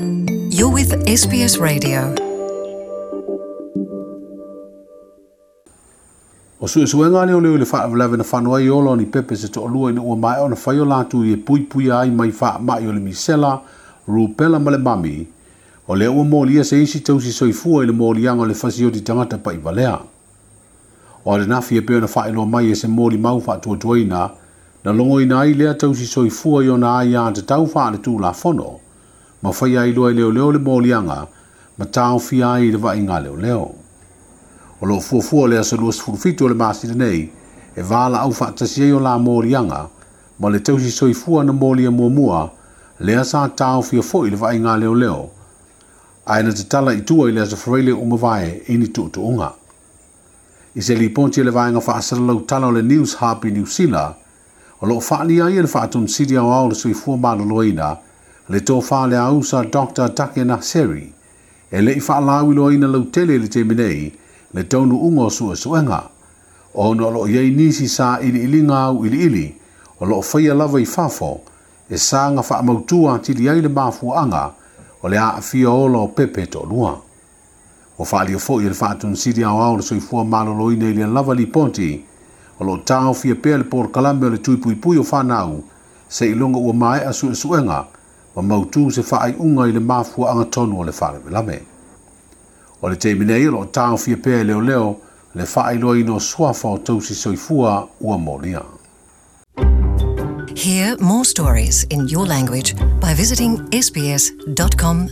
You're with SBS Radio. O su su nga le le fa vla na fa yo lo ni pepe se to lu ina o mai ona fa yola tu ye pui pui ai mai fa ma yo le misela rupela male mami o le o mo lia se isi tau si soifua ile mo lia ngole fasi o di tangata pa i valea o le nafi e peo na fa ilo mai e se mo li mau fa tua tuaina na longo ina ai lea tau si soifua yo na ai a te tau fa le tu la fono ma fai ai lua i leo leo le molianga ma tau fi ai le vai ngā leo leo. O lo fua fua lea sa lua sfurfitu le māsina nei e vāla au whaatasi ei o la molianga ma le tausi soi fua na molia mua mua lea sa tau fia fo i le vai ngā leo leo aina te tala i tua i lea sa whareile o mawae i ni tu unga. I se li ponti le vaenga whaasara lau tala o le News Happy New Zealand o loo whaani ai e le whaatun sidi au au le sui fua mālo loina le tō whāle a usa Dr. Take Seri, e le i whāla awilo ina lau tele le te minei, le tōnu ungo sua suenga, o no lo iei nisi sa ili ili ngāu ili ili, o lo whaia lava i whāfo, e sā ngā wha amautua tili ai le māfu anga, o le a awhia o lo pepe tō lua. O whāli o fōi e le whātun siri au au le soi fua mālo lo ina ili an lava li ponti, o lo tāo fia pēle pōr kalambe o le tuipuipui o whānau, se ilunga ua mai a suenga, su ma mautū se faaiʻuga i le mafuaaga tonu o le faalame o le teimi nei o loo taofia pea i leoleo le faailoaina o suafa o tausi soifua ua molia Hear more stories in your language by visiting sbs.com.au.